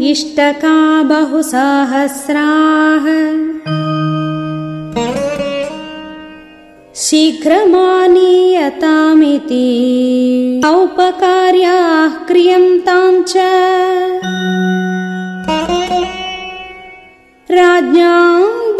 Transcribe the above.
इष्टका बहुसाहस्राः शीघ्रमानीयतामिति। औपकार्याः क्रियन्ताम् च। राज्ञाम्